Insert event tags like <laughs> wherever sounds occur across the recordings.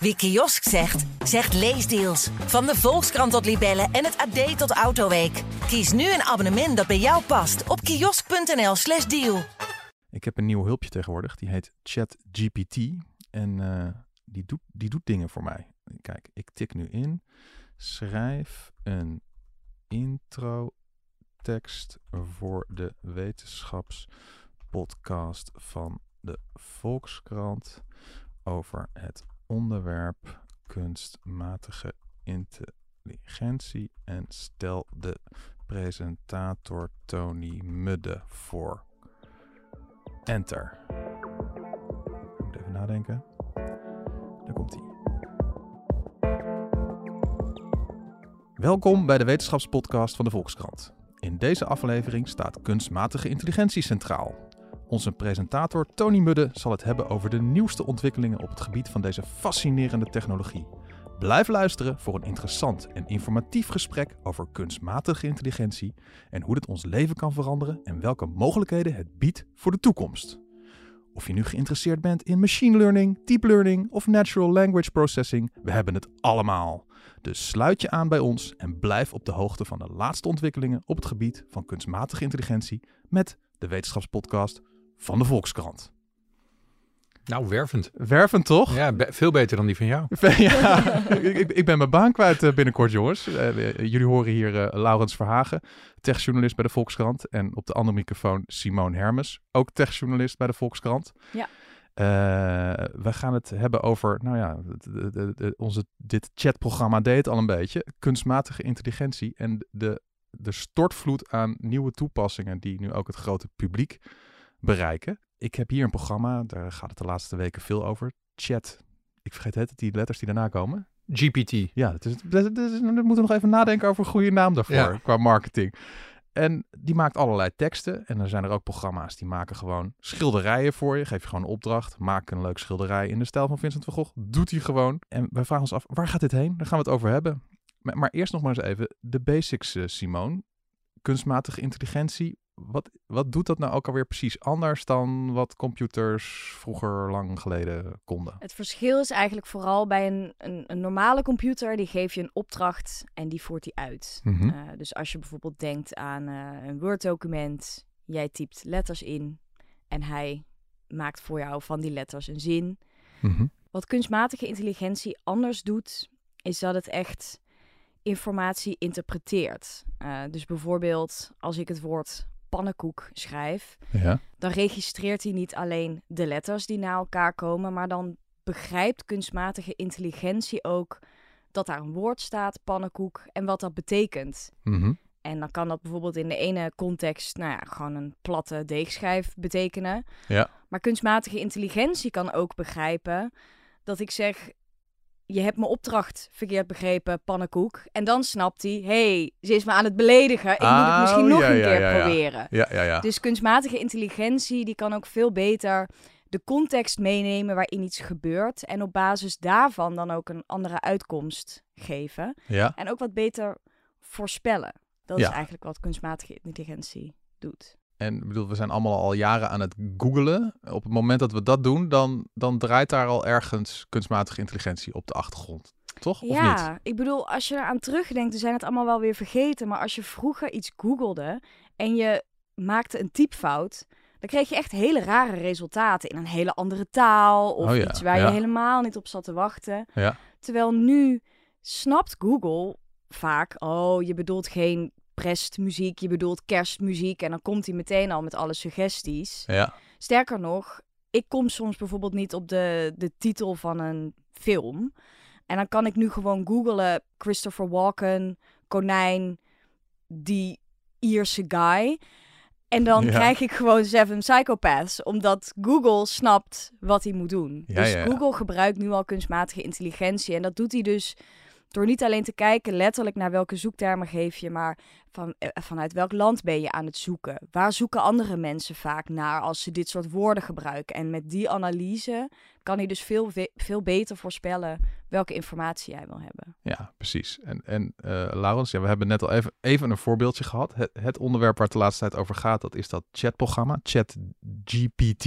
Wie kiosk zegt, zegt leesdeals. Van de Volkskrant tot Libellen en het AD tot Autoweek. Kies nu een abonnement dat bij jou past op kiosk.nl/slash deal. Ik heb een nieuw hulpje tegenwoordig, die heet ChatGPT. En uh, die, doet, die doet dingen voor mij. Kijk, ik tik nu in. Schrijf een intro tekst voor de wetenschapspodcast van de Volkskrant over het onderwerp kunstmatige intelligentie en stel de presentator Tony Mudde voor. Enter. Ik moet even nadenken. Daar komt hij. Welkom bij de wetenschapspodcast van de Volkskrant. In deze aflevering staat kunstmatige intelligentie centraal. Onze presentator Tony Mudde zal het hebben over de nieuwste ontwikkelingen op het gebied van deze fascinerende technologie. Blijf luisteren voor een interessant en informatief gesprek over kunstmatige intelligentie en hoe dit ons leven kan veranderen en welke mogelijkheden het biedt voor de toekomst. Of je nu geïnteresseerd bent in machine learning, deep learning of natural language processing, we hebben het allemaal. Dus sluit je aan bij ons en blijf op de hoogte van de laatste ontwikkelingen op het gebied van kunstmatige intelligentie met de wetenschapspodcast van de Volkskrant. Nou, wervend. Wervend, toch? Ja, veel beter dan die van jou. <laughs> ja, ik, ik, ben mijn baan kwijt uh, binnenkort, jongens. Uh, jullie horen hier uh, Laurens Verhagen, techjournalist bij de Volkskrant. En op de andere microfoon Simone Hermes, ook techjournalist bij de Volkskrant. Ja. we gaan het hebben over, nou ja, de, de, de, onze, dit chatprogramma deed al een beetje. Kunstmatige intelligentie en de, de stortvloed aan nieuwe toepassingen die nu ook het grote publiek bereiken. Ik heb hier een programma, daar gaat het de laatste weken veel over. Chat. Ik vergeet het, die letters die daarna komen. GPT. Ja, het is, het is, we moeten nog even nadenken over een goede naam daarvoor qua marketing. En die maakt allerlei teksten. En dan zijn er ook programma's die maken gewoon schilderijen voor je. Geef je gewoon een opdracht. Maak een leuk schilderij in de stijl van Vincent van Gogh. Doet hij gewoon. En wij vragen ons af, waar gaat dit heen? Daar gaan we het over hebben. Maar, maar eerst nog maar eens even de basics, uh, Simone. Kunstmatige intelligentie wat, wat doet dat nou ook alweer precies anders dan wat computers vroeger lang geleden konden? Het verschil is eigenlijk vooral bij een, een, een normale computer, die geef je een opdracht en die voert die uit. Mhm. Uh, dus als je bijvoorbeeld denkt aan uh, een Word-document, jij typt letters in en hij maakt voor jou van die letters een zin. Mhm. Wat kunstmatige intelligentie anders doet, is dat het echt informatie interpreteert. Uh, dus bijvoorbeeld als ik het woord pannenkoek schrijf, ja. dan registreert hij niet alleen de letters die na elkaar komen, maar dan begrijpt kunstmatige intelligentie ook dat daar een woord staat, pannenkoek, en wat dat betekent. Mm En dan kan dat bijvoorbeeld in de ene context, nou ja, gewoon een platte deegschijf betekenen. Ja. Maar kunstmatige intelligentie kan ook begrijpen dat ik zeg, je hebt mijn opdracht verkeerd begrepen, pannenkoek. En dan snapt hij, hey, ze is me aan het beledigen. Ik moet het misschien Oh, nog ja, een keer ja, ja. proberen. Dus kunstmatige intelligentie, die kan ook veel beter de context meenemen waarin iets gebeurt. En op basis daarvan dan ook een andere uitkomst geven. En ook wat beter voorspellen. Dat is eigenlijk wat kunstmatige intelligentie doet. En ik bedoel, we zijn allemaal al jaren aan het googelen. Op het moment dat we dat doen, dan, dan draait daar al ergens kunstmatige intelligentie op de achtergrond. Toch? Of ja, niet? ik bedoel, als je eraan terugdenkt, we zijn het allemaal wel weer vergeten. Maar als je vroeger iets googelde en je maakte een typfout, dan kreeg je echt hele rare resultaten in een hele andere taal. Of Oh ja, iets waar ja. je helemaal niet op zat te wachten. Ja. Terwijl nu snapt Google vaak, oh, je bedoelt geen prestmuziek, je bedoelt kerstmuziek. En dan komt hij meteen al met alle suggesties. Ja. Sterker nog, ik kom soms bijvoorbeeld niet op de, de titel van een film. En dan kan ik nu gewoon googlen Christopher Walken, konijn, die Ierse guy. En dan Ja. krijg ik gewoon Seven Psychopaths, omdat Google snapt wat hij moet doen. Ja, dus ja, ja. Google gebruikt nu al kunstmatige intelligentie. En dat doet hij dus door niet alleen te kijken letterlijk naar welke zoektermen geef je, maar van, eh, vanuit welk land ben je aan het zoeken? Waar zoeken andere mensen vaak naar als ze dit soort woorden gebruiken? En met die analyse kan hij dus veel, ve- veel beter voorspellen welke informatie jij wil hebben. Ja, precies. En, en eh Laurens, ja, we hebben net al even, even een voorbeeldje gehad. Het, het onderwerp waar het de laatste tijd over gaat, dat is dat chatprogramma, ChatGPT.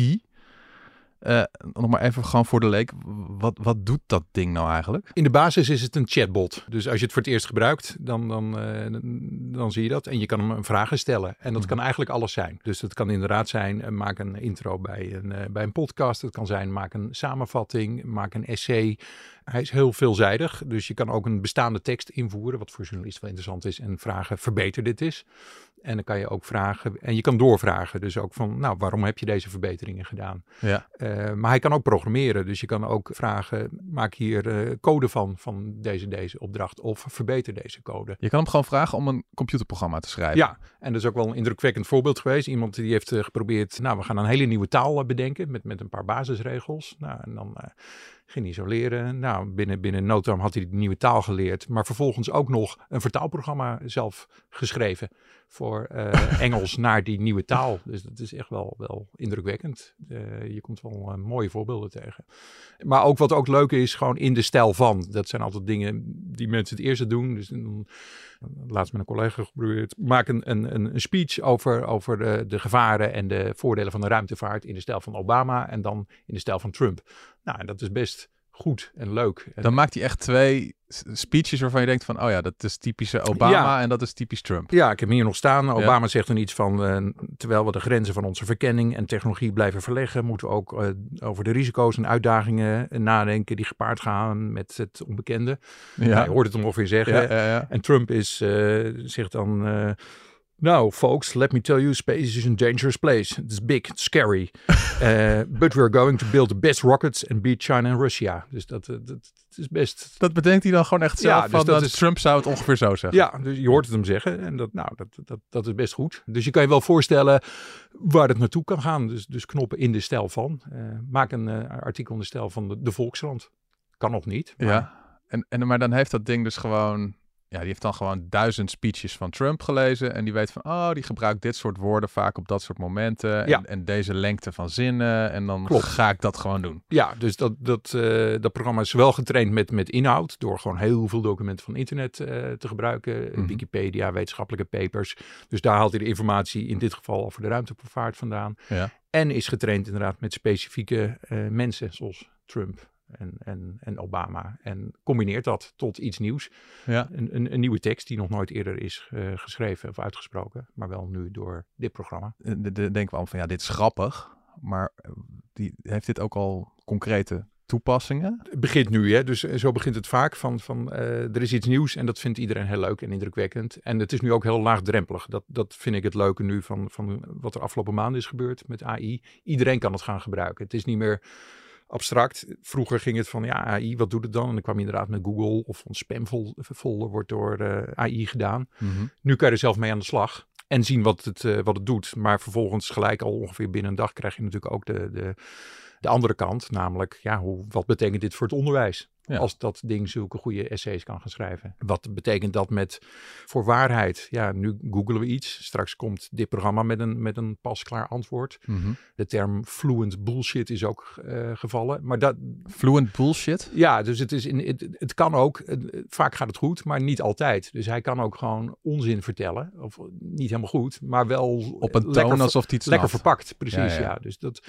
Uh, nog maar even gewoon voor de leek. Wat, wat doet dat ding nou eigenlijk? In de basis is het een chatbot. Dus als je het voor het eerst gebruikt, dan, dan, uh, dan zie je dat. En je kan hem een vragen stellen. En dat mhm. kan eigenlijk alles zijn. Dus het kan inderdaad zijn, uh, maak een intro bij een, bij een podcast. Het kan zijn, maak een samenvatting, maak een essay. Hij is heel veelzijdig. Dus je kan ook een bestaande tekst invoeren, wat voor journalisten wel interessant is. En vragen, verbeter dit is. En dan kan je ook vragen, en je kan doorvragen. Dus ook van, nou, waarom heb je deze verbeteringen gedaan? Ja. Uh, maar hij kan ook programmeren. Dus je kan ook vragen, maak hier uh, code van, van deze, deze opdracht. Of verbeter deze code. Je kan hem gewoon vragen om een computerprogramma te schrijven. Ja, en dat is ook wel een indrukwekkend voorbeeld geweest. Iemand die heeft uh, geprobeerd, nou, we gaan een hele nieuwe taal bedenken met, met een paar basisregels. Nou, en dan ging hij zo leren. Nou, binnen, binnen no time had hij de nieuwe taal geleerd. Maar vervolgens ook nog een vertaalprogramma zelf geschreven voor uh, <laughs> Engels naar die nieuwe taal. Dus dat is echt wel, wel indrukwekkend. Uh, je komt wel uh, mooie voorbeelden tegen. Maar ook wat ook leuk is, gewoon in de stijl van. Dat zijn altijd dingen die mensen het eerste doen. Dus dan, laatst met een collega geprobeerd. Maak een, een, een speech over, over de, de gevaren en de voordelen van de ruimtevaart in de stijl van Obama en dan in de stijl van Trump. Nou, en dat is best goed en leuk. Dan maakt hij echt twee speeches waarvan je denkt van, oh ja, dat is typische Obama en dat is typisch Trump. Ja, ik heb hier nog staan. Obama zegt dan iets van, uh, terwijl we de grenzen van onze verkenning en technologie blijven verleggen, moeten we ook uh, over de risico's en uitdagingen nadenken die gepaard gaan met het onbekende. Ja. je hoort het hem ongeveer zeggen. En Trump is, uh, zegt dan Now, folks, let me tell you, space is a dangerous place. It's big, it's scary. uh, <laughs> but we're going to build the best rockets and beat China and Russia. Dus dat, dat, dat is best... Dat bedenkt hij dan gewoon echt zelf? Ja, dus van, dat, is... Trump zou het ongeveer zo zeggen. Ja, dus je hoort het hem zeggen. En dat, nou, dat, dat, dat is best goed. Dus je kan je wel voorstellen waar het naartoe kan gaan. Dus, dus knoppen in de stijl van. Uh, maak een uh, artikel in de stijl van de, de Volkskrant. Kan nog niet. Maar... Ja, en, en, maar dan heeft dat ding dus gewoon ja, die heeft dan gewoon duizend speeches van Trump gelezen. En die weet van, oh, die gebruikt dit soort woorden vaak op dat soort momenten. En, en deze lengte van zinnen. En dan ga ik dat gewoon doen. Ja, dus dat, dat, uh, dat programma is wel getraind met, met inhoud. Door gewoon heel veel documenten van internet uh, te gebruiken. Mm Wikipedia, wetenschappelijke papers. Dus daar haalt hij de informatie in dit geval over de ruimtevaart vandaan. Ja. En is getraind inderdaad met specifieke uh, mensen zoals Trump en, en, en Obama. En combineert dat tot iets nieuws. Ja. Een, een, een nieuwe tekst die nog nooit eerder is uh, geschreven of uitgesproken, maar wel nu door dit programma. De, de, denken we al van ja, dit is grappig, maar eh, die, heeft dit ook al concrete toepassingen? Het begint nu, hè? dus zo begint het vaak van, van uh, er is iets nieuws en dat vindt iedereen heel leuk en indrukwekkend. En het is nu ook heel laagdrempelig. Dat, dat vind ik het leuke nu van, van wat er afgelopen maanden is gebeurd met AI. Iedereen kan het gaan gebruiken. Het is niet meer abstract. Vroeger ging het van ja, AI, wat doet het dan? En dan kwam je inderdaad met Google of een spamfolder wordt door uh, AI gedaan. Mhm. Nu kan je er zelf mee aan de slag en zien wat het, uh, wat het doet. Maar vervolgens gelijk al ongeveer binnen een dag krijg je natuurlijk ook de, de, de andere kant. Namelijk, ja, hoe, wat betekent dit voor het onderwijs? Als dat ding zulke goede essays kan gaan schrijven. Wat betekent dat met voor waarheid? Ja, nu googelen we iets. Straks komt dit programma met een, met een pasklaar antwoord. Mhm. De term fluent bullshit is ook uh, gevallen. Maar dat, fluent bullshit? Ja, dus het, is in, het, het kan ook. vaak gaat het goed, maar niet altijd. Dus hij kan ook gewoon onzin vertellen. Of niet helemaal goed, maar wel op een toon alsof hij het Lekker verpakt, precies. Ja, ja. ja, Dus dat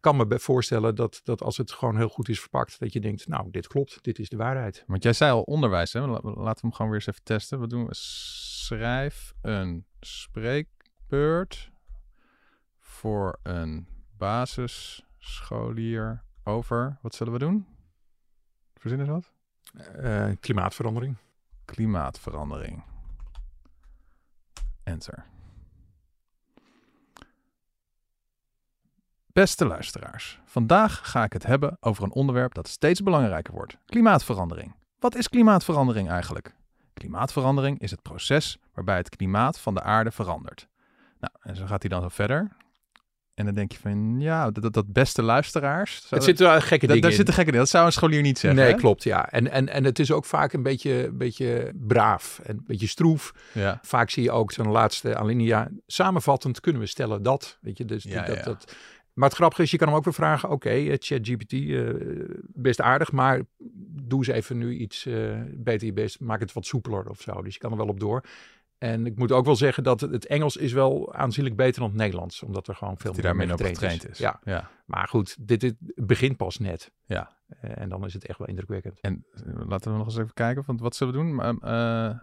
kan me voorstellen dat, dat als het gewoon heel goed is verpakt, dat je denkt, nou, dit klopt, dit is de waarheid. Want jij zei al onderwijs, hè? Laten we hem gewoon weer eens even testen. Wat doen we? Schrijf een spreekbeurt voor een basisscholier over, wat zullen we doen? Verzin eens wat? Uh, klimaatverandering. Klimaatverandering. Enter. Beste luisteraars, vandaag ga ik het hebben over een onderwerp dat steeds belangrijker wordt: klimaatverandering. Wat is klimaatverandering eigenlijk? Klimaatverandering is het proces waarbij het klimaat van de aarde verandert. Nou, en zo gaat hij dan zo verder. En dan denk je van, ja, dat, dat beste luisteraars. Het zit wel gekke dingen Daar zitten gekke dingen. Dat zou een scholier niet zeggen. Nee, klopt, ja. En, en, en het is ook vaak een beetje, beetje braaf en een beetje stroef. Ja. Vaak zie je ook zo'n laatste alinea. Samenvattend kunnen we stellen dat. Weet je, dus ja, dat, ja. dat, maar het grappige is, je kan hem ook weer vragen, oké, okay, eh, ChatGPT, uh, best aardig, maar doe eens even nu iets uh, beter je best, maak het wat soepeler of zo. Dus je kan er wel op door. En ik moet ook wel zeggen dat het- Engels is wel aanzienlijk beter dan het Nederlands. Omdat er gewoon veel meer daar mee minder op getraind is. Ja, ja. maar goed, dit, dit begint pas net. Ja. Eh, en dan is het echt wel indrukwekkend. En eh, laten we nog eens even kijken, want wat zullen we doen? Eh,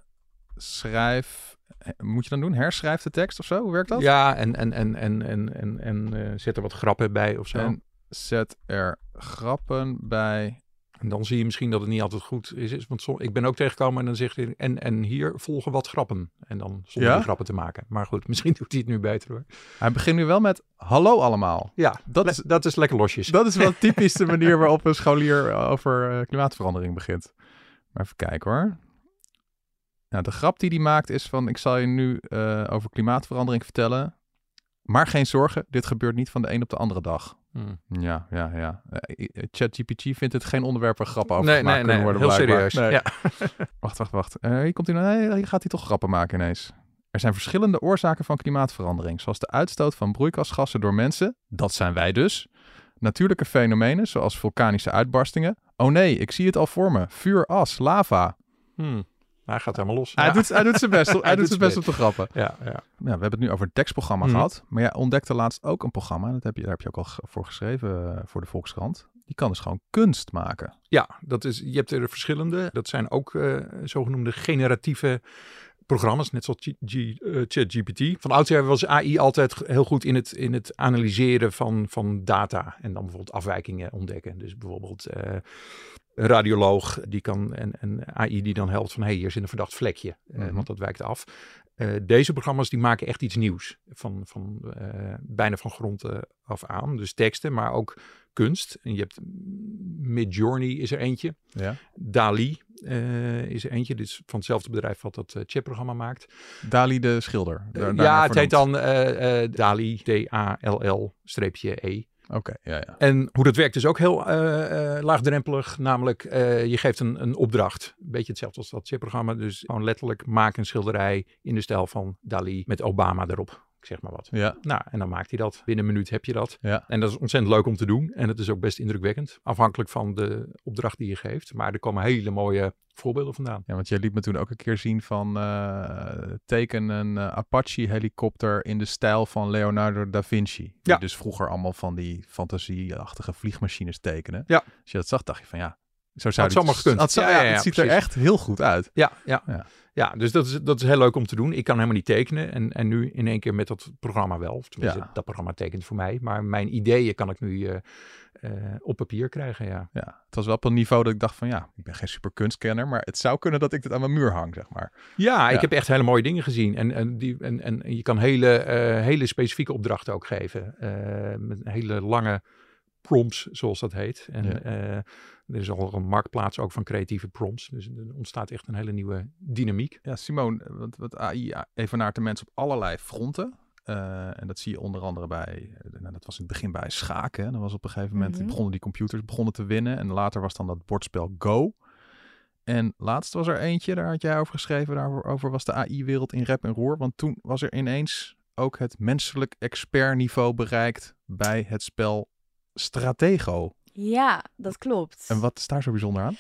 schrijf, moet je dan doen? Herschrijf de tekst of zo? Hoe werkt dat? Ja, en, en, en, en, en, en, en eh, zet er wat grappen bij of zo. En, En zet er grappen bij. dan zie je misschien dat het niet altijd goed is. is want som- ik ben ook tegengekomen en dan zegt hij... En, en hier volgen wat grappen. En dan zonder Ja? die grappen te maken. Maar goed, <laughs> misschien doet hij het nu beter hoor. Hij begint nu wel met hallo allemaal. Ja, Dat is, dat is lekker losjes. Dat is wel typisch de <laughs> manier waarop een scholier eh, over eh, klimaatverandering begint. Maar even kijken hoor. Nou, de grap die hij maakt is van, ik zal je nu eh, over klimaatverandering vertellen. Maar geen zorgen, dit gebeurt niet van de een op de andere dag. Hmm. Ja, ja, ja. Eh, eh, ChatGPT vindt het geen onderwerp waar grappen over Nee, gemaakt nee, kunnen nee, worden. heel blijkbaar. serieus. Nee. Ja. <laughs> Wacht, wacht, wacht. Eh, hier, komt hij, nee, hier gaat hij toch grappen maken ineens. Er zijn verschillende oorzaken van klimaatverandering, zoals de uitstoot van broeikasgassen door mensen, dat zijn wij dus. Natuurlijke fenomenen, zoals vulkanische uitbarstingen. Oh nee, ik zie het al voor me. Vuur, as, lava. Hmm. Hij gaat helemaal los. Hij, ja. doet, hij doet zijn best, op- <laughs> hij doet zijn best op de grappen. Ja, ja. Ja, we hebben het nu over een tekstprogramma Mhm. gehad. Maar jij ontdekte laatst ook een programma. Dat heb je, daar heb je ook al voor geschreven eh, voor de Volkskrant. Die kan dus gewoon kunst maken. Ja, dat is, je hebt er verschillende. Dat zijn ook eh, zogenoemde generatieve programma's, net zoals eh, ChatGPT. Van oudsher was AI altijd heel goed in het, in het analyseren van, van data. En dan bijvoorbeeld afwijkingen ontdekken. Dus bijvoorbeeld een radioloog die kan, en, en AI die dan helpt van... hé, hey, hier zit een verdacht vlekje, eh, Mhm. want dat wijkt af. Eh, deze programma's die maken echt iets nieuws. Van, van, eh, bijna van grond af aan. Dus teksten, maar ook kunst. En je hebt Midjourney is er eentje. Ja. Dali is er eentje. Dit is van hetzelfde bedrijf wat dat chatprogramma maakt. Dali de schilder. Daar- ja, het heet dan Dali, D-A-L-L-E. Oké, ja, ja. En hoe dat werkt is ook heel eh, eh, laagdrempelig. Namelijk, eh, je geeft een, een opdracht. Een beetje hetzelfde als dat chatprogramma. Dus gewoon letterlijk maak een schilderij in de stijl van Dali met Obama erop. Ik zeg maar wat. Ja, Nou, en dan maakt hij dat. Binnen een minuut heb je dat. ja. En dat is ontzettend leuk om te doen. En het is ook best indrukwekkend. Afhankelijk van de opdracht die je geeft. Maar er komen hele mooie voorbeelden vandaan. Ja, want jij liet me toen ook een keer zien van eh, teken een eh, Apache helikopter in de stijl van Leonardo da Vinci. Die Ja. dus vroeger allemaal van die fantasieachtige vliegmachines tekenen. Ja. Als je dat zag, dacht je van ja, zo zou dit- zomaar gekund. had zo- Ja, ja, ja, het ziet er echt heel goed uit. Ja, ja. Ja. ja. dus dat is, dat is heel leuk om te doen. Ik kan helemaal niet tekenen. En, en nu in één keer met dat programma wel. Of tenminste, dat programma tekent voor mij. Maar mijn ideeën kan ik nu eh, eh, op papier krijgen, ja. Ja, het was wel op een niveau dat ik dacht van ja, ik ben geen super kunstkenner, maar het zou kunnen dat ik dit aan mijn muur hang, zeg maar. Ja, ik heb echt hele mooie dingen gezien. En, en, die, en, en je kan hele, eh, hele specifieke opdrachten ook geven. met hele lange prompts, zoals dat heet. En Ja. Er is al een marktplaats ook van creatieve prompts. Dus er ontstaat echt een hele nieuwe dynamiek. Ja, Simone, wat, wat AI evenaart de mensen op allerlei fronten. Eh, en dat zie je onder andere bij, eh, nou, dat was in het begin bij schaken. Dan was op een gegeven moment, Mhm. begonnen die computers begonnen te winnen. En later was dan dat bordspel Go. En laatst was er eentje, daar had jij over geschreven, daarover was de AI-wereld in rep en roer. Want toen was er ineens ook het menselijk expertniveau bereikt bij het spel Stratego. Ja, dat klopt. En wat is daar zo bijzonder aan?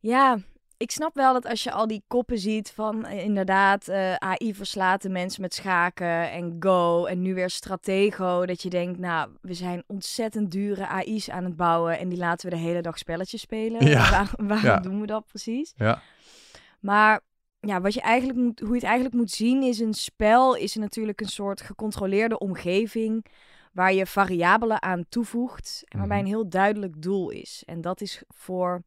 Ja, ik snap wel dat als je al die koppen ziet van eh, inderdaad eh, AI verslaat de mensen met schaken en Go en nu weer Stratego. Dat je denkt, nou, we zijn ontzettend dure AI's aan het bouwen en die laten we de hele dag spelletjes spelen. Ja. <laughs> Waar- waarom Ja. doen we dat precies? Ja. Maar ja, wat je eigenlijk moet, hoe je het eigenlijk moet zien is een spel is natuurlijk een soort gecontroleerde omgeving waar je variabelen aan toevoegt en waarbij Mhm. een heel duidelijk doel is. En dat is voor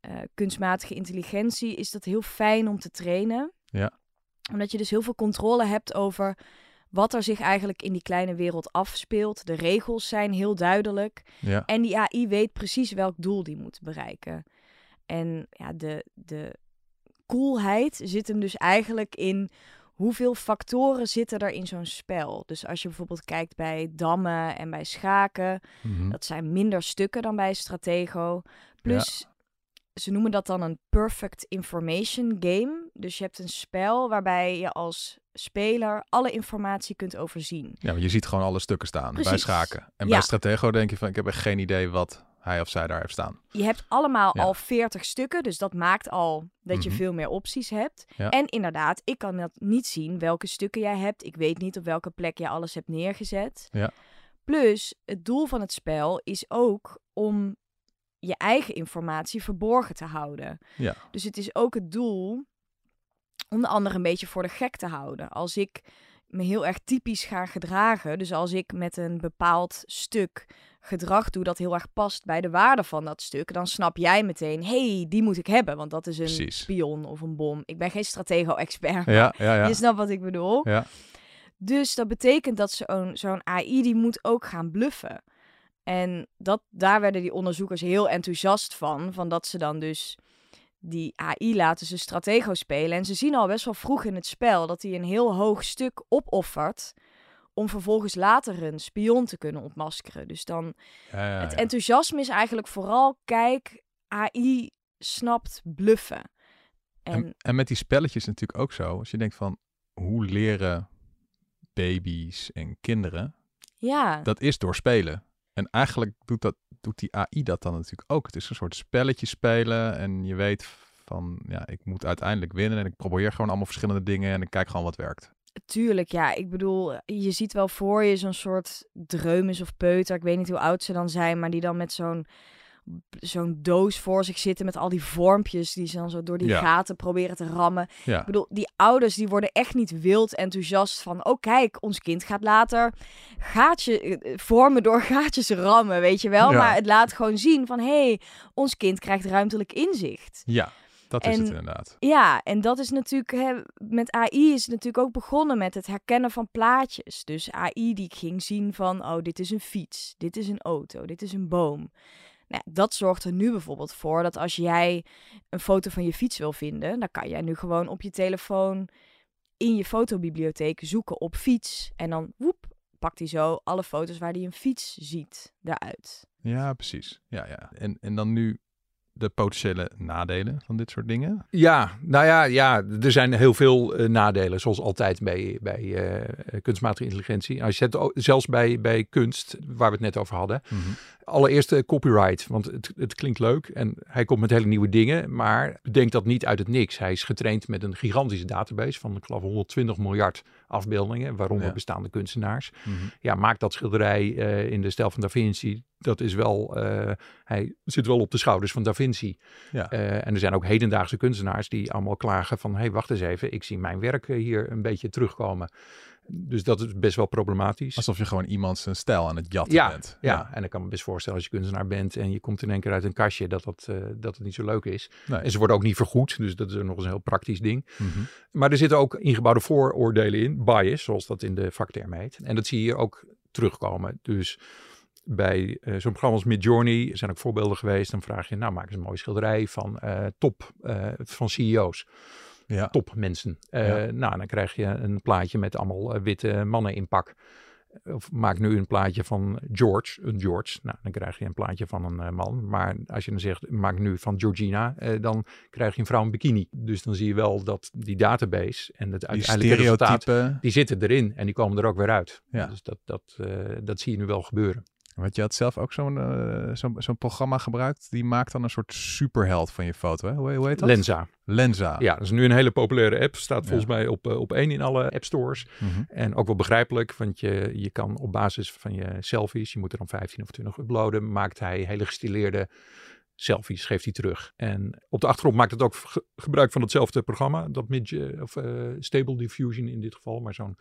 eh, kunstmatige intelligentie is dat heel fijn om te trainen. Ja. Omdat je dus heel veel controle hebt over wat er zich eigenlijk in die kleine wereld afspeelt. De regels zijn heel duidelijk. Ja. En die AI weet precies welk doel die moet bereiken. En ja, de, de coolheid zit hem dus eigenlijk in hoeveel factoren zitten er in zo'n spel. Dus als je bijvoorbeeld kijkt bij dammen en bij schaken, Mhm. dat zijn minder stukken dan bij Stratego. Plus, ze noemen dat dan een perfect information game. Dus je hebt een spel waarbij je als speler alle informatie kunt overzien. Ja, je ziet gewoon alle stukken staan bij schaken. En Ja. bij Stratego denk je van, ik heb echt geen idee wat hij of zij daar heeft staan. Je hebt allemaal Ja. al 40 stukken, dus dat maakt al dat je Mhm. veel meer opties hebt. Ja. En inderdaad, ik kan dat niet zien welke stukken jij hebt. Ik weet niet op welke plek je alles hebt neergezet. Ja. Plus, het doel van het spel is ook om je eigen informatie verborgen te houden. Ja. Dus het is ook het doel om de ander een beetje voor de gek te houden. Als ik me heel erg typisch ga gedragen, dus als ik met een bepaald stuk gedrag doe dat heel erg past bij de waarde van dat stuk, dan snap jij meteen, hey, die moet ik hebben, want dat is een Precies. spion of een bom. Ik ben geen stratego-expert, Ja, ja, ja. je snapt wat ik bedoel. Ja. Dus dat betekent dat zo'n zo'n AI, die moet ook gaan bluffen. En dat, daar werden die onderzoekers heel enthousiast van. Van dat ze dan dus die AI laten ze stratego spelen. En ze zien al best wel vroeg in het spel dat hij een heel hoog stuk opoffert. Om vervolgens later een spion te kunnen ontmaskeren. Dus dan, Ja, ja, het enthousiasme is eigenlijk vooral, kijk, AI snapt bluffen. En, En, en met die spelletjes natuurlijk ook zo. Als je denkt van, hoe leren baby's en kinderen? ja, Dat is door spelen. En eigenlijk doet, dat, doet die AI dat dan natuurlijk ook. Het is een soort spelletje spelen en je weet van, ja, ik moet uiteindelijk winnen en ik probeer gewoon allemaal verschillende dingen en ik kijk gewoon wat werkt. Tuurlijk, ja. Ik bedoel, je ziet wel voor je zo'n soort dreumes of peuter. Ik weet niet hoe oud ze dan zijn, maar die dan met zo'n zo'n doos voor zich zitten met al die vormpjes die ze dan zo door die Ja. gaten proberen te rammen. Ja, Ik bedoel, die ouders die worden echt niet wild enthousiast van, oh kijk, ons kind gaat later gaatje eh, vormen door <laughs> gaatjes rammen, weet je wel. Ja. Maar het laat gewoon zien van, hé, hey, ons kind krijgt ruimtelijk inzicht. ja dat is het inderdaad. Ja, en dat is natuurlijk, hè, met AI is het natuurlijk ook begonnen met het herkennen van plaatjes. Dus AI die ging zien van, oh, dit is een fiets, dit is een auto, dit is een boom. Nou, dat zorgt er nu bijvoorbeeld voor dat als jij een foto van je fiets wil vinden, dan kan jij nu gewoon op je telefoon in je fotobibliotheek zoeken op fiets. En dan, woep, pakt hij zo alle foto's waar hij een fiets ziet eruit. Ja, precies. Ja, ja. En, en dan nu de potentiële nadelen van dit soort dingen. Ja, nou ja, ja, er zijn heel veel eh, nadelen, zoals altijd bij, bij eh, kunstmatige intelligentie. Als je het zelfs bij, bij kunst, waar we het net over hadden. Allereerst eh, copyright, want het, het klinkt leuk en hij komt met hele nieuwe dingen, maar bedenk dat niet uit het niks. Hij is getraind met een gigantische database van, ik geloof, 120 miljard afbeeldingen, waaronder Ja. bestaande kunstenaars. Mhm. Ja, maak dat schilderij eh, in de stijl van Da Vinci. Dat is wel, eh, hij zit wel op de schouders van Da Vinci. Ja. Eh, en er zijn ook hedendaagse kunstenaars die allemaal klagen van... hé, hey, wacht eens even, ik zie mijn werk hier een beetje terugkomen. Dus dat is best wel problematisch. Alsof je gewoon iemand zijn stijl aan het jatten Ja, bent. Ja, en ik kan me best voorstellen als je kunstenaar bent... en je komt in één keer uit een kastje, dat, dat, eh, dat het niet zo leuk is. Nee. En ze worden ook niet vergoed, dus dat is nog eens een heel praktisch ding. Mhm. Maar er zitten ook ingebouwde vooroordelen in, bias, zoals dat in de vakterm heet. En dat zie je hier ook terugkomen. Dus bij eh, zo'n programma als Midjourney zijn ook voorbeelden geweest. Dan vraag je, nou maak eens een mooie schilderij van eh, top, van CEO's, Ja. topmensen. Eh Ja. Nou, dan krijg je een plaatje met allemaal eh, witte mannen in pak. Of maak nu een plaatje van George, een George. Nou, dan krijg je een plaatje van een eh, man. Maar als je dan zegt, maak nu van Georgina, eh, dan krijg je een vrouw in bikini. Dus dan zie je wel dat die database en het Die uiteindelijke resultaat, stereotypen. die zitten erin en die komen er ook weer uit. Ja. Dus dat, dat, dat zie je nu wel gebeuren. Want je had zelf ook zo'n eh, zo'n zo'n programma gebruikt. Die maakt dan een soort superheld van je foto. Hè? Hoe, hoe heet dat? Lenza. Lenza. Ja, dat is nu een hele populaire app. Staat Ja. volgens mij op, eh, op één in alle app stores. Mhm. En ook wel begrijpelijk, want je, je kan op basis van je selfies, je moet er dan 15 of 20 uploaden, maakt hij hele gestileerde selfies, geeft hij terug. En op de achtergrond maakt het ook ge- gebruik van hetzelfde programma, dat Midge, of eh, Stable Diffusion in dit geval, maar zo'n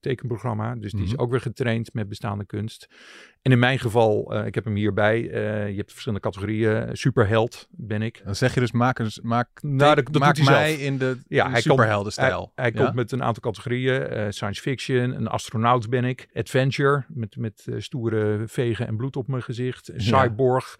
tekenprogramma. Dus die is Mhm. ook weer getraind met bestaande kunst. En in mijn geval, eh, ik heb hem hierbij, eh, je hebt verschillende categorieën. Superheld ben ik. Dan zeg je dus, maak, eens, maak, Nou, dat- dat maak mij zelf. in de, Ja, de superheldenstijl. Hij, hij Ja? komt met een aantal categorieën. eh, science fiction, een astronaut ben ik. Adventure, met, met eh, stoere vegen en bloed op mijn gezicht. Cyborg.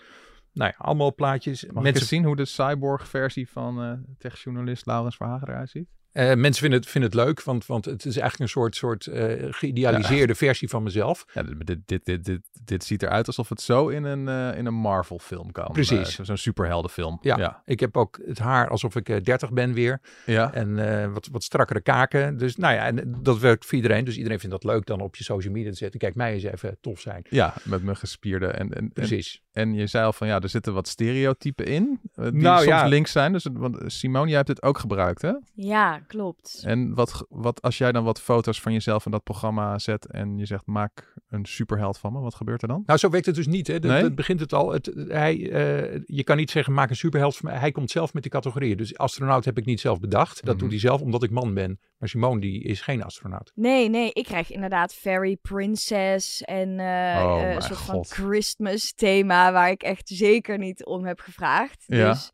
Nou ja, allemaal plaatjes. Mag Mensen, eens zien hoe de cyborg versie van eh techjournalist Laurens Verhagen eruit ziet? Eh, mensen vinden het, vinden het leuk, want, want het is eigenlijk een soort, soort eh, geïdealiseerde versie van mezelf. Ja, dit, dit, dit, dit, dit, ziet eruit alsof het zo in een, eh, in een Marvel film kan. Precies. Zo- Zo'n superheldenfilm. Ja. Ja. Ik heb ook het haar alsof ik eh, 30 ben weer. Ja. En eh, wat, wat strakkere kaken. Dus nou ja, en dat werkt voor iedereen. Dus iedereen vindt dat leuk dan op je social media te zetten. Kijk, mij eens even tof zijn. Ja, met mijn gespierde. En, en, en, Precies. en je zei al van ja, er zitten wat stereotypen in. die Nou, soms ja. links zijn. Dus, want Simone, jij hebt dit ook gebruikt, hè? Ja, klopt. En wat, wat als jij dan wat foto's van jezelf in dat programma zet en je zegt maak een superheld van me, wat gebeurt er dan? Nou, zo werkt het dus niet. Hè. Dat, Nee? dat begint het al. Het, hij, eh, je kan niet zeggen, maak een superheld van mij. Hij komt zelf met die categorieën. Dus astronaut heb ik niet zelf bedacht. Dat Mhm. doet hij zelf omdat ik man ben. Maar Simone, die is geen astronaut. Nee, nee, ik krijg inderdaad Fairy Princess en eh, Oh, eh, een soort van. Christmas thema waar ik echt zeker niet om heb gevraagd. Ja. Dus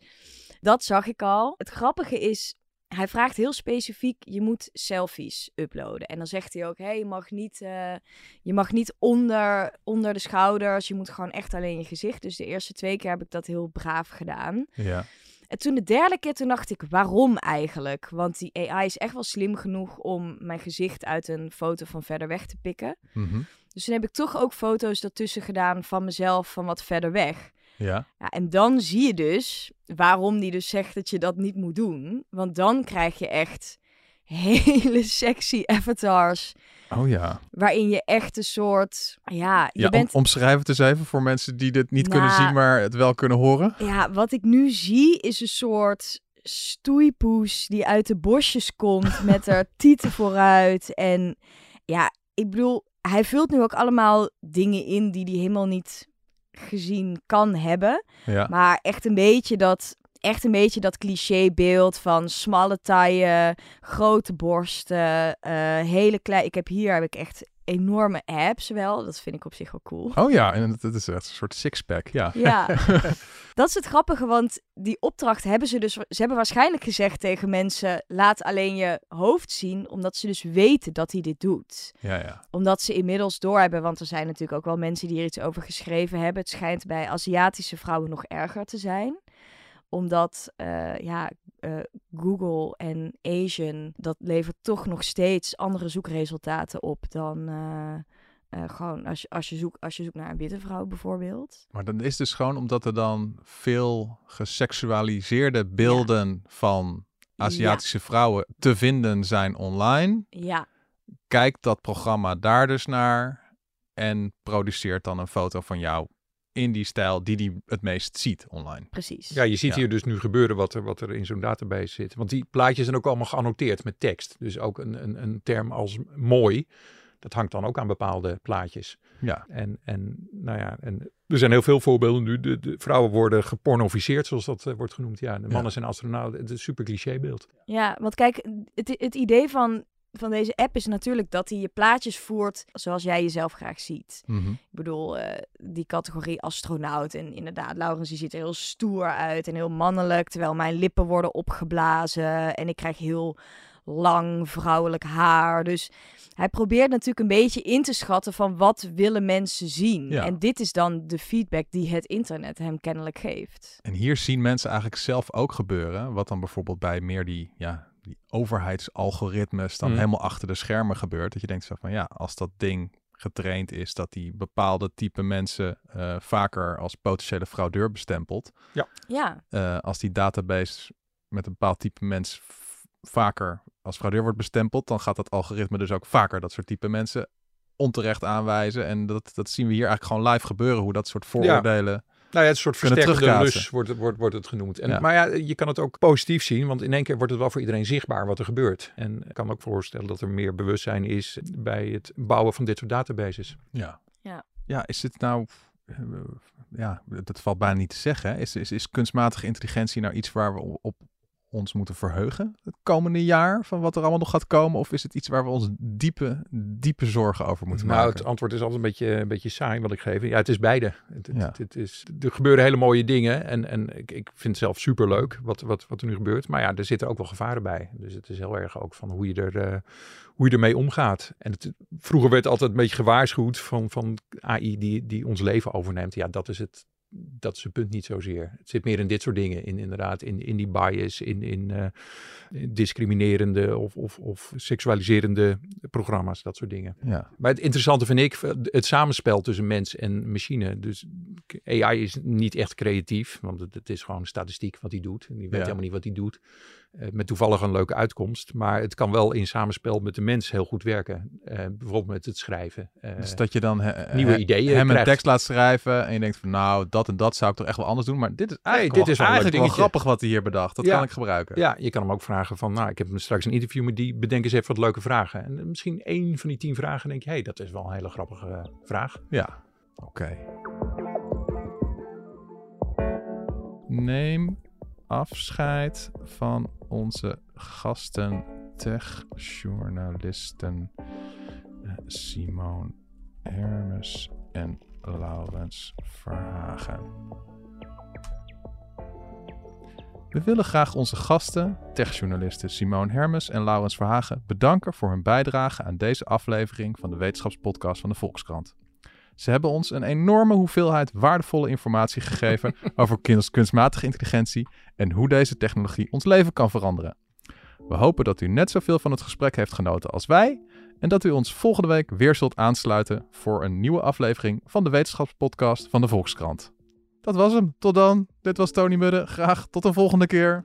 dat zag ik al. Het grappige is, hij vraagt heel specifiek, je moet selfies uploaden. En dan zegt hij ook, hey, je mag niet, eh, je mag niet onder, onder de schouders, je moet gewoon echt alleen je gezicht. Dus de eerste twee keer heb ik dat heel braaf gedaan. Ja. En toen de derde keer, toen dacht ik, waarom eigenlijk? Want die AI is echt wel slim genoeg om mijn gezicht uit een foto van verder weg te pikken. Mhm. Dus toen heb ik toch ook foto's daartussen gedaan van mezelf van wat verder weg. Ja. Ja, en dan zie je dus waarom die dus zegt dat je dat niet moet doen. Want dan krijg je echt <laughs> hele sexy avatars. Oh ja. Waarin je echt een soort, ja, je ja bent... om, omschrijf het eens even voor mensen die dit niet kunnen Nou, zien, maar het wel kunnen horen. Ja, wat ik nu zie is een soort stoeipoes die uit de bosjes komt <laughs> met haar tieten vooruit. En ja, ik bedoel, hij vult nu ook allemaal dingen in die hij helemaal niet gezien kan hebben. Ja. Maar echt een beetje dat, echt een beetje dat clichébeeld van smalle taille, grote borsten, eh, hele klein. Ik heb hier heb ik echt enorme abs wel. Dat vind ik op zich wel cool. Oh ja, en het is echt een soort sixpack. Ja. Ja, <laughs> dat is het grappige, want die opdracht hebben ze dus... Ze hebben waarschijnlijk gezegd tegen mensen... laat alleen je hoofd zien, omdat ze dus weten dat hij dit doet. Ja, ja. Omdat ze inmiddels doorhebben, want er zijn natuurlijk ook wel mensen die er iets over geschreven hebben. Het schijnt bij Aziatische vrouwen nog erger te zijn omdat eh, ja, eh, Google en Asian, dat levert toch nog steeds andere zoekresultaten op dan eh, gewoon als je, als, je zoekt, als je zoekt naar een witte vrouw bijvoorbeeld. Maar dan is dus gewoon omdat er dan veel geseksualiseerde beelden van Aziatische vrouwen te vinden zijn online. Ja, Kijkt dat programma daar dus naar en produceert dan een foto van jou in die stijl die die het meest ziet online. precies. Ja, je ziet Ja. hier dus nu gebeuren wat er, wat er in zo'n database zit. Want die plaatjes zijn ook allemaal geannoteerd met tekst. Dus ook een, een, een term als mooi, dat hangt dan ook aan bepaalde plaatjes. Ja, En, en, nou ja, en er zijn heel veel voorbeelden nu. De, de vrouwen worden gepornoficeerd, zoals dat eh, wordt genoemd. Ja, de mannen Ja. zijn astronauten. Het is een super clichébeeld. Ja, want kijk, het, het idee van, van deze app is natuurlijk dat hij je plaatjes voert zoals jij jezelf graag ziet. Mhm. Ik bedoel, eh, die categorie astronaut. En inderdaad, Laurens die ziet er heel stoer uit en heel mannelijk. Terwijl mijn lippen worden opgeblazen. En ik krijg heel lang vrouwelijk haar. Dus hij probeert natuurlijk een beetje in te schatten van wat willen mensen zien. Ja. En dit is dan de feedback die het internet hem kennelijk geeft. En hier zien mensen eigenlijk zelf ook gebeuren. Wat dan bijvoorbeeld bij meer die, ja, die overheidsalgoritmes dan Mm. helemaal achter de schermen gebeurt. Dat je denkt zo van ja, als dat ding getraind is dat die bepaalde type mensen eh, vaker als potentiële fraudeur bestempelt. Ja, eh, als die database met een bepaald type mens vaker als fraudeur wordt bestempeld, dan gaat dat algoritme dus ook vaker dat soort type mensen onterecht aanwijzen. En dat, dat zien we hier eigenlijk gewoon live gebeuren, hoe dat soort vooroordelen... Nou ja, het is een soort terugkaatsen. lus wordt, het- wordt, wordt het genoemd. En, Ja. Maar ja, je kan het ook positief zien, want in één keer wordt het wel voor iedereen zichtbaar wat er gebeurt. En ik kan me ook voorstellen dat er meer bewustzijn is bij het bouwen van dit soort databases. Ja. Ja. Ja, is dit nou... eh, Ja, dat valt bijna niet te zeggen. Is, is, is kunstmatige intelligentie nou iets waar we op ons moeten verheugen het komende jaar? Van wat er allemaal nog gaat komen? Of is het iets waar we ons diepe, diepe zorgen over moeten nou, maken? het antwoord is altijd een beetje, een beetje saai wat ik geef. Ja, het is beide. Het, het, Ja. het- het is, er gebeuren hele mooie dingen en, en ik, ik vind het zelf super leuk wat, wat, wat er nu gebeurt. Maar ja, er zitten ook wel gevaren bij. Dus het is heel erg ook van hoe je, er, eh, hoe je ermee omgaat. En het, vroeger werd altijd een beetje gewaarschuwd van, van AI die, die ons leven overneemt. Ja, dat is het dat is het punt niet zozeer. Het zit meer in dit soort dingen. In, inderdaad, in, in die bias, in, in, uh, discriminerende of, of, of seksualiserende programma's, dat soort dingen. Ja. Maar het interessante vind ik het samenspel tussen mens en machine. Dus AI is niet echt creatief, want het, het is gewoon statistiek wat hij doet. En die weet helemaal niet wat hij doet. Uh, met toevallig een leuke uitkomst. Maar het kan wel in samenspel met de mens heel goed werken. Uh, bijvoorbeeld met het schrijven. Uh, dus dat je dan nieuwe ideeën hem krijgt. een tekst laat schrijven en je denkt van nou, dat en dat zou ik toch echt wel anders doen. Maar dit is eigenlijk, hey, dit wel, is eigenlijk wel grappig wat hij hier bedacht. Dat Ja. kan ik gebruiken. Ja, je kan hem ook vragen van, nou, ik heb straks een interview met die, bedenk eens even wat leuke vragen. En misschien één van die tien vragen denk je, hé, hey, dat is wel een hele grappige vraag. Ja, oké. Okay. Neem afscheid van onze gasten, techjournalisten uh, Simone Hermes en Laurens Verhagen. We willen graag onze gasten, techjournalisten Simone Hermes en Laurens Verhagen, bedanken voor hun bijdrage aan deze aflevering van de Wetenschapspodcast van de Volkskrant. Ze hebben ons een enorme hoeveelheid waardevolle informatie gegeven <laughs> over kunstmatige intelligentie en hoe deze technologie ons leven kan veranderen. We hopen dat u net zoveel van het gesprek heeft genoten als wij en dat u ons volgende week weer zult aansluiten voor een nieuwe aflevering van de Wetenschapspodcast van de Volkskrant. Dat was hem. Tot dan. Dit was Tony Mudde. Graag tot een volgende keer.